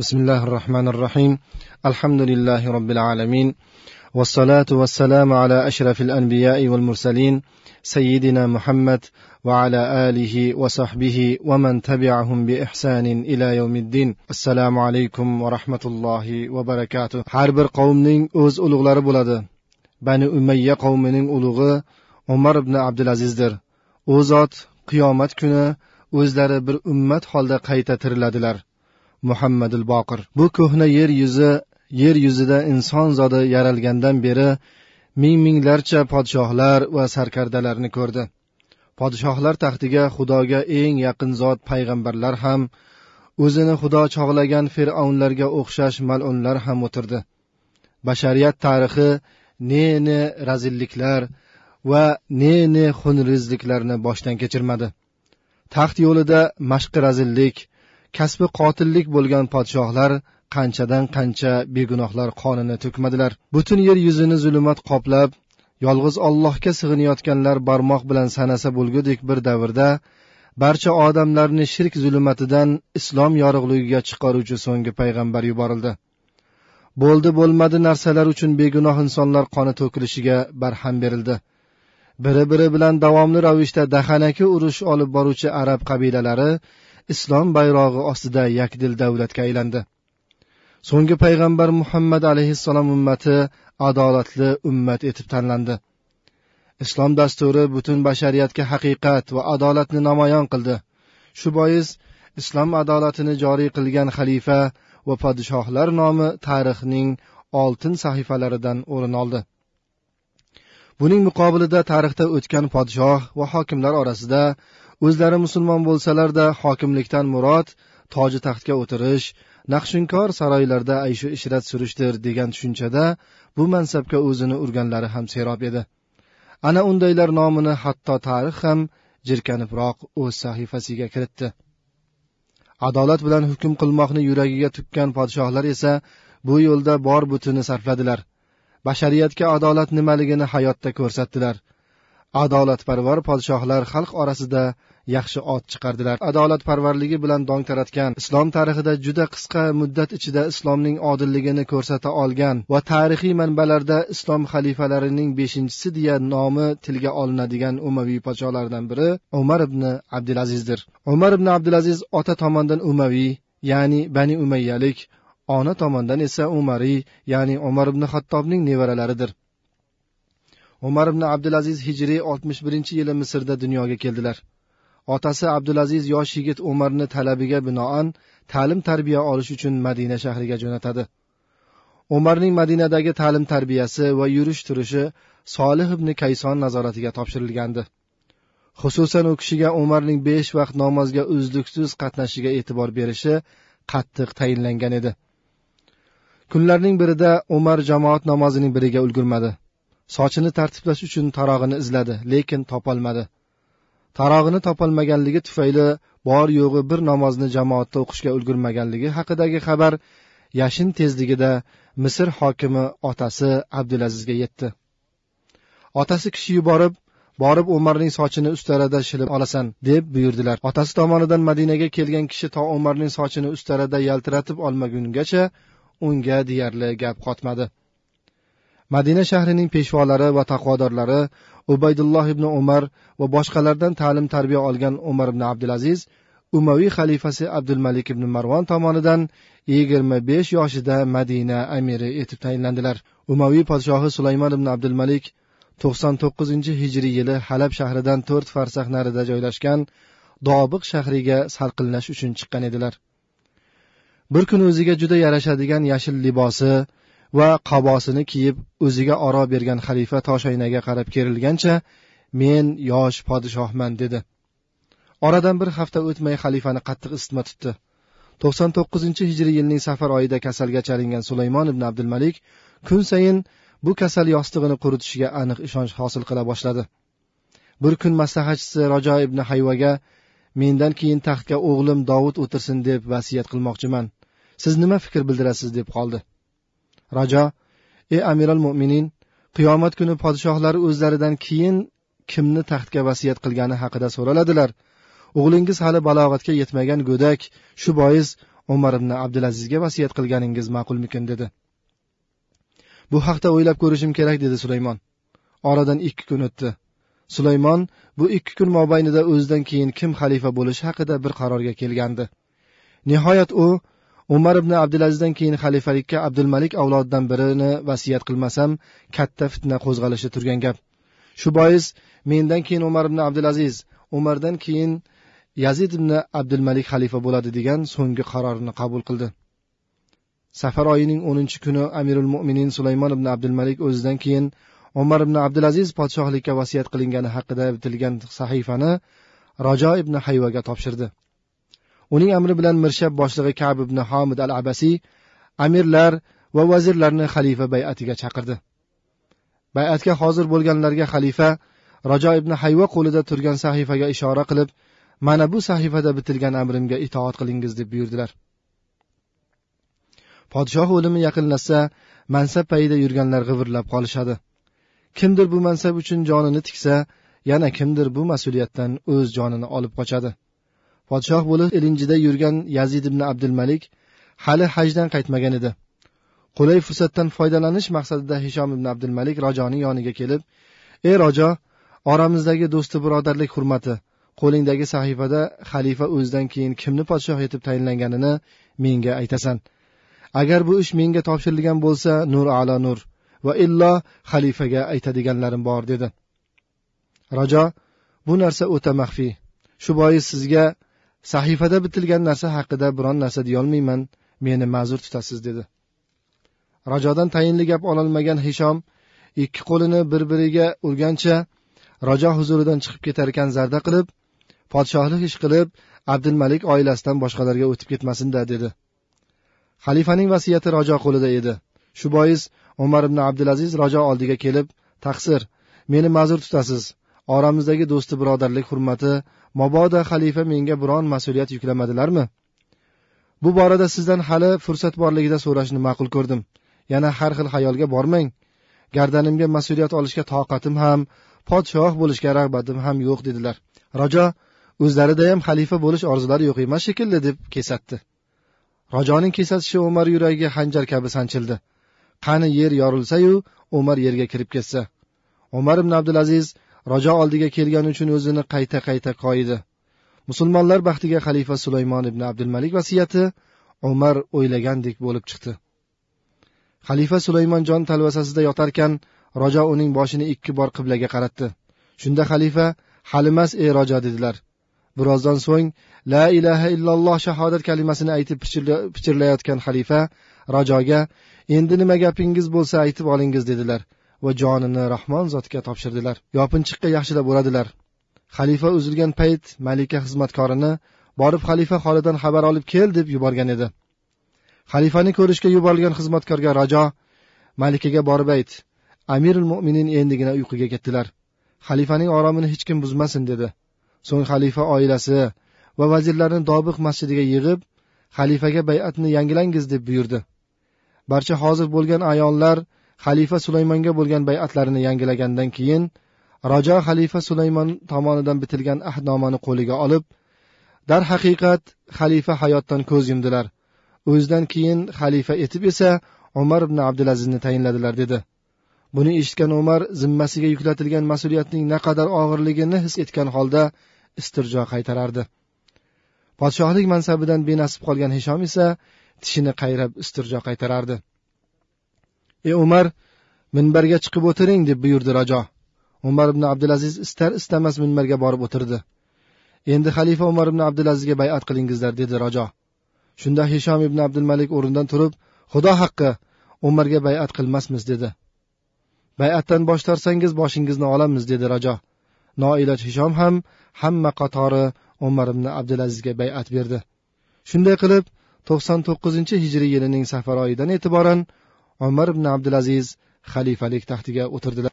بسم الله الرحمن الرحيم الحمد لله رب العالمين والصلاة والسلام على أشرف الأنبياء والمرسلين سيدنا محمد وعلى آله وصحبه ومن تبعهم بإحسان إلى يوم الدين السلام عليكم ورحمة الله وبركاته har bir qavmning o'z ulug'lari bo'ladi bani umayya qavmining ulug'i umar ibn abdulazizdir u zot qiyomat kuni o'zlari bir ummat holda qayta tiriladilar Muhammadul boqir. Bu ko'hna yer yuzi yer yuzida inson zodi yaralgandan beri ming minglarcha podshohlar va sarkardalarni ko'rdi. Podshohlar taxtiga xudoga eng yaqin zot payg'ambarlar ham o'zini xudo chog'lagan fir'avnlarga o'xshash mal'unlar ham o'tirdi. Bashariyat tarixi ne ne razilliklar va ne ne xunrizliklarni boshdan kechirmadi. Taxt yo'lida mashqi razillik kasbi qotillik bo'lgan podshohlar qanchadan qancha begunohlar qonini to'kmadilar. Butun yer yuzini zulmat qoplab yolg'iz ollohga sig'inayotganlar barmoq bilan sanasa bo'lgudek bir davrda barcha odamlarni shirk zulmatidan islom yorug'ligiga chiqaruvchi so'nggi payg'ambar yuborildi. Bo'ldi bo'lmadi narsalar uchun begunoh insonlar qoni to'kilishiga barham berildi. Biri biri bilan davomli ravishda dahanaki urush olib boruvchi arab qabilalari islom bayrog'i ostida yakdil davlatga aylandi. So'nggi payg'ambar muhammad alayhissalom ummati adolatli ummat etib tanlandi. Islom dasturi butun bashariyatga haqiqat va adolatni namoyon qildi. Shu bois islom adolatini joriy qilgan xalifa va podshohlar nomi tarixning oltin sahifalaridan o'rin oldi. Buning muqobilida tarixda o'tgan podshoh va hokimlar orasida o'zlari musulmon bo'lsalarda hokimlikdan murod toji taxtga o'tirish naqshinkor saroylarda ayshu ishrat surishdir degan tushunchada bu mansabga o'zini urganlari ham serob edi. Ana undaylar nomini hatto tarix ham jirkanibroq o'z sahifasiga kiritdi. Adolat bilan hukm qilmoqni yuragiga tukkan podshohlar esa bu yo'lda bor butini sarfladilar. Bashariyatga adolat nimaligini hayotda ko'rsatdilar. Adolatparvar podshohlar xalq orasida yaxshi ot chiqardilar. Adolatparvarligi bilan dong taratgan. Islom tarixida juda qisqa muddat ichida islomning odilligini ko'rsata olgan va tarixiy manbalarda islom xalifalarining beshinchisi deya nomi tilga olinadigan umaviy podsholardan biri umar ibn abdulazizdir umar ibn abdulaziz ota tomondan umaviy ya'ni bani umayyalik ona tomondan esa umariy ya'ni umar ibn xattobning nevaralaridir. Umar ibn abdulaziz hijriy oltmish birinchi yili misrda dunyoga keldilar. Otasi abdulaziz yosh yigit umarni talabiga binoan ta'lim tarbiya olish uchun madina shahriga jo'natadi. Umarning madinadagi ta'lim tarbiyasi va yurish turishi solih ibn kayson nazoratiga topshirilgandi. Xususan u kishiga umarning besh vaqt namozga uzluksiz qatnashishiga e'tibor berishi qattiq tayinlangan edi. Kunlarning birida umar jamoat namozining biriga ulgurmadi. Sochini tartiblash uchun tarog'ini izladi lekin topolmadi. Tarog'ini topolmaganligi tufayli bor yo'g'i bir namozni jamoatda o'qishga ulgurmaganligi haqidagi xabar yashin tezligida misr hokimi otasi abdulazizga yetdi. Otasi kishi yuborib borib umarning sochini ustarada shilib olasan deb buyurdilar. Otasi tomonidan madinaga kelgan kishi to umarning sochini ustarada yaltiratib olmagungacha unga deyarli gap qotmadi. Madina shahrining peshvolari va taqvodorlari ubaydulloh ibn umar va boshqalardan ta'lim tarbiya olgan umar ibn abdulaziz umaviy xalifasi abdulmalik ibn marvon tomonidan yigirma besh yoshida madina amiri etib tayinlandilar. Umaviy podshohi sulaymon ibn abdulmalik to'qson to'qqizinchi hijriy yili halab shahridan to'rt farsax narida joylashgan dobiq shahriga salqinlash uchun chiqqan edilar. Bir kun o'ziga juda yarashadigan yashil libosi va qabosini kiyib o'ziga oro bergan xalifa toshaynaga qarab kerilgancha men yosh podshohman dedi. Oradan bir hafta o'tmay xalifani qattiq isitma tutdi. To'qson to'qqizinchi hijriy yilning safar oyida kasalga chalingan sulaymon ibn abdulmalik kun sayin bu kasal yostig'ini quritishiga aniq ishonch hosil qila boshladi. Bir kun maslahatchisi rajo ibn hayvaga mendan keyin taxtga o'g'lim dovud o'tirsin deb vasiyat qilmoqchiman. Siz nima fikr bildirasiz deb qoldi. Rajo ey amiral mo'minin qiyomat kuni podshohlar o'zlaridan keyin kimni taxtga vasiyat qilgani haqida so'raladilar. O'g'lingiz hali balog'atga yetmagan go'dak shu bois umar ibn abdulazizga vasiyat qilganingiz ma'qulmikin? dedi. Bu haqda o'ylab ko'rishim kerak dedi sulaymon oradan ikki kun o'tdi. Sulaymon bu ikki kun mobaynida o'zidan keyin kim xalifa bo'lishi haqida bir qarorga kelgandi. Nihoyat u umar ibn abdulazizdan keyin xalifalikka abdulmalik avlodidan birini vasiyat qilmasam katta fitna qo'zg'alishi turgan gap. Shu bois mendan keyin umar ibn abdulaziz umardan keyin yazid ibn abdulmalik xalifa bo'ladi degan so'nggi qarorini qabul qildi. Safar oyining o'ninchi kuni amirul mo'minin sulaymon ibn abdulmalik o'zidan keyin umar ibn abdulaziz podshohlikka vasiyat qilingani haqida bitilgan sahifani rajo ibn hayvaga topshirdi. Uning amri bilan mirshab boshlig'i kab ibn homid al abasiy amirlar va vazirlarni xalifa bay'atiga chaqirdi. Bay'atga hozir bo'lganlarga xalifa rajo ibn hayva qo'lida turgan sahifaga ishora qilib mana bu sahifada bitilgan amrimga itoat qilingiz deb buyurdilar. Podshoh o'limi yaqinlashsa mansab payida yurganlar g'ivirlab qolishadi. Kimdir bu mansab uchun jonini tiksa yana kimdir bu mas'uliyatdan o'z jonini olib qochadi. Podshoh bo'lib ilinjida yurgan yazid ibn abdulmalik hali hajdan qaytmagan edi. Qulay fursatdan foydalanish maqsadida hishom ibn abdulmalik rojoning yoniga kelib ey rojo oramizdagi do'sti birodarlik hurmati qo'lingdagi sahifada xalifa o'zidan keyin kimni podshoh etib tayinlanganini menga aytasan. Agar bu ish menga topshirilgan bo'lsa nur ala nur va illo xalifaga aytadiganlarim bor dedi. Rajo bu narsa o'ta maxfiy. Shu bois sizga sahifada bitilgan narsa haqida biron narsa deyolmayman meni ma'zur tutasiz dedi. Rajodan tayinli gap ololmagan hishom ikki qo'lini bir biriga urgancha rajo huzuridan chiqib ketarkan zarda qilib podshohlik ish qilib abdulmalik oilasidan boshqalarga o'tib ketmasinda dedi. Xalifaning vasiyati rajo qo'lida edi. Shu bois umar ibn abdulaziz rajo oldiga kelib taqsir meni ma'zur tutasiz. Oramizdagi do'sti birodarlik hurmati mabodo xalifa menga biron mas'uliyat yuklamadilarmi? Bu borada sizdan hali fursat borligida so'rashni ma'qul ko'rdim. Yana har xil xayolga bormang. Gardanimga mas'uliyat olishga toqatim ham podshoh bo'lishga rag'batim ham yo'q dedilar. Rajo o'zlaridayam xalifa bo'lish orzulari yo'q emas shekilli deb kesatdi. Rajoning kesatishi umar yuragiga hanjar kabi sanchildi. Qani yer yorilsayu umar yerga kirib ketsa. Umar ibn abdulaziz rajo oldiga kelgani uchun o'zini qayta qayta qoyidi musulmonlar baxtiga xalifa sulaymon ibn abdulmalik vasiyati umar o'ylagandek bo'lib chiqdi. Xalifa sulaymon jon talvasasida yotarkan rajo uning boshini ikki bor qiblaga qaratdi. Shunda xalifa halimas ey rajo dedilar. Birozdan so'ng la ilaha illalloh shahodat kalimasini aytib pichirlayotgan xalifa rajoga endi nima gapingiz bo'lsa aytib olingiz dedilar. Va jonini rahmon zotga topshirdilar. Yopinchiqqa yaxshilab o'radilar xalifa uzilgan payt malika xizmatkorini borib xalifa holidan xabar olib kel deb yuborgan edi. Xalifani ko'rishga yuborilgan xizmatkorga rajo malikaga borib ayt amirul mo'minin endigina uyquga ketdilar. Xalifaning oromini hech kim buzmasin dedi. So'ng xalifa oilasi va vazirlarni dobiq masjidiga yig'ib xalifaga bay'atni yangilangiz deb buyurdi. Barcha hozir bo'lgan ayonlar xalifa sulaymonga bo'lgan bay'atlarini yangilagandan keyin rajo xalifa sulaymon tomonidan bitilgan ahdnomani qo'liga olib darhaqiqat xalifa hayotdan ko'z yumdilar. O'zidan keyin xalifa etib esa umar ibn abdulazizni tayinladilar dedi. Buni eshitgan umar zimmasiga yuklatilgan mas'uliyatning naqadar og'irligini his etgan holda istirjo qaytarardi. Podshohlik mansabidan benasib qolgan hishom esa tishini qayrab istirjo qaytarardi. Ey umar minbarga chiqib o'tiring deb buyurdi rajo. Umar ibn abdulaziz istar istamas minbarga borib o'tirdi. Endi xalifa umar ibn abdulazizga bayat qilingizlar dedi rajo. Shunda hishom ibn abdulmalik o'rnidan turib xudo haqqi umarga bayat qilmasmiz dedi. Bayatdan bosh tortsangiz boshingizni olamiz dedi rajo. Noiloj hishom ham hamma qatori umar ibn abdulazizga bayat berdi. Shunday qilib to'qson to'qqizinchi hijriy yilining safar oyidan e'tiboran umar ibn abdulaziz xalifalik taxtiga o'tirdilar.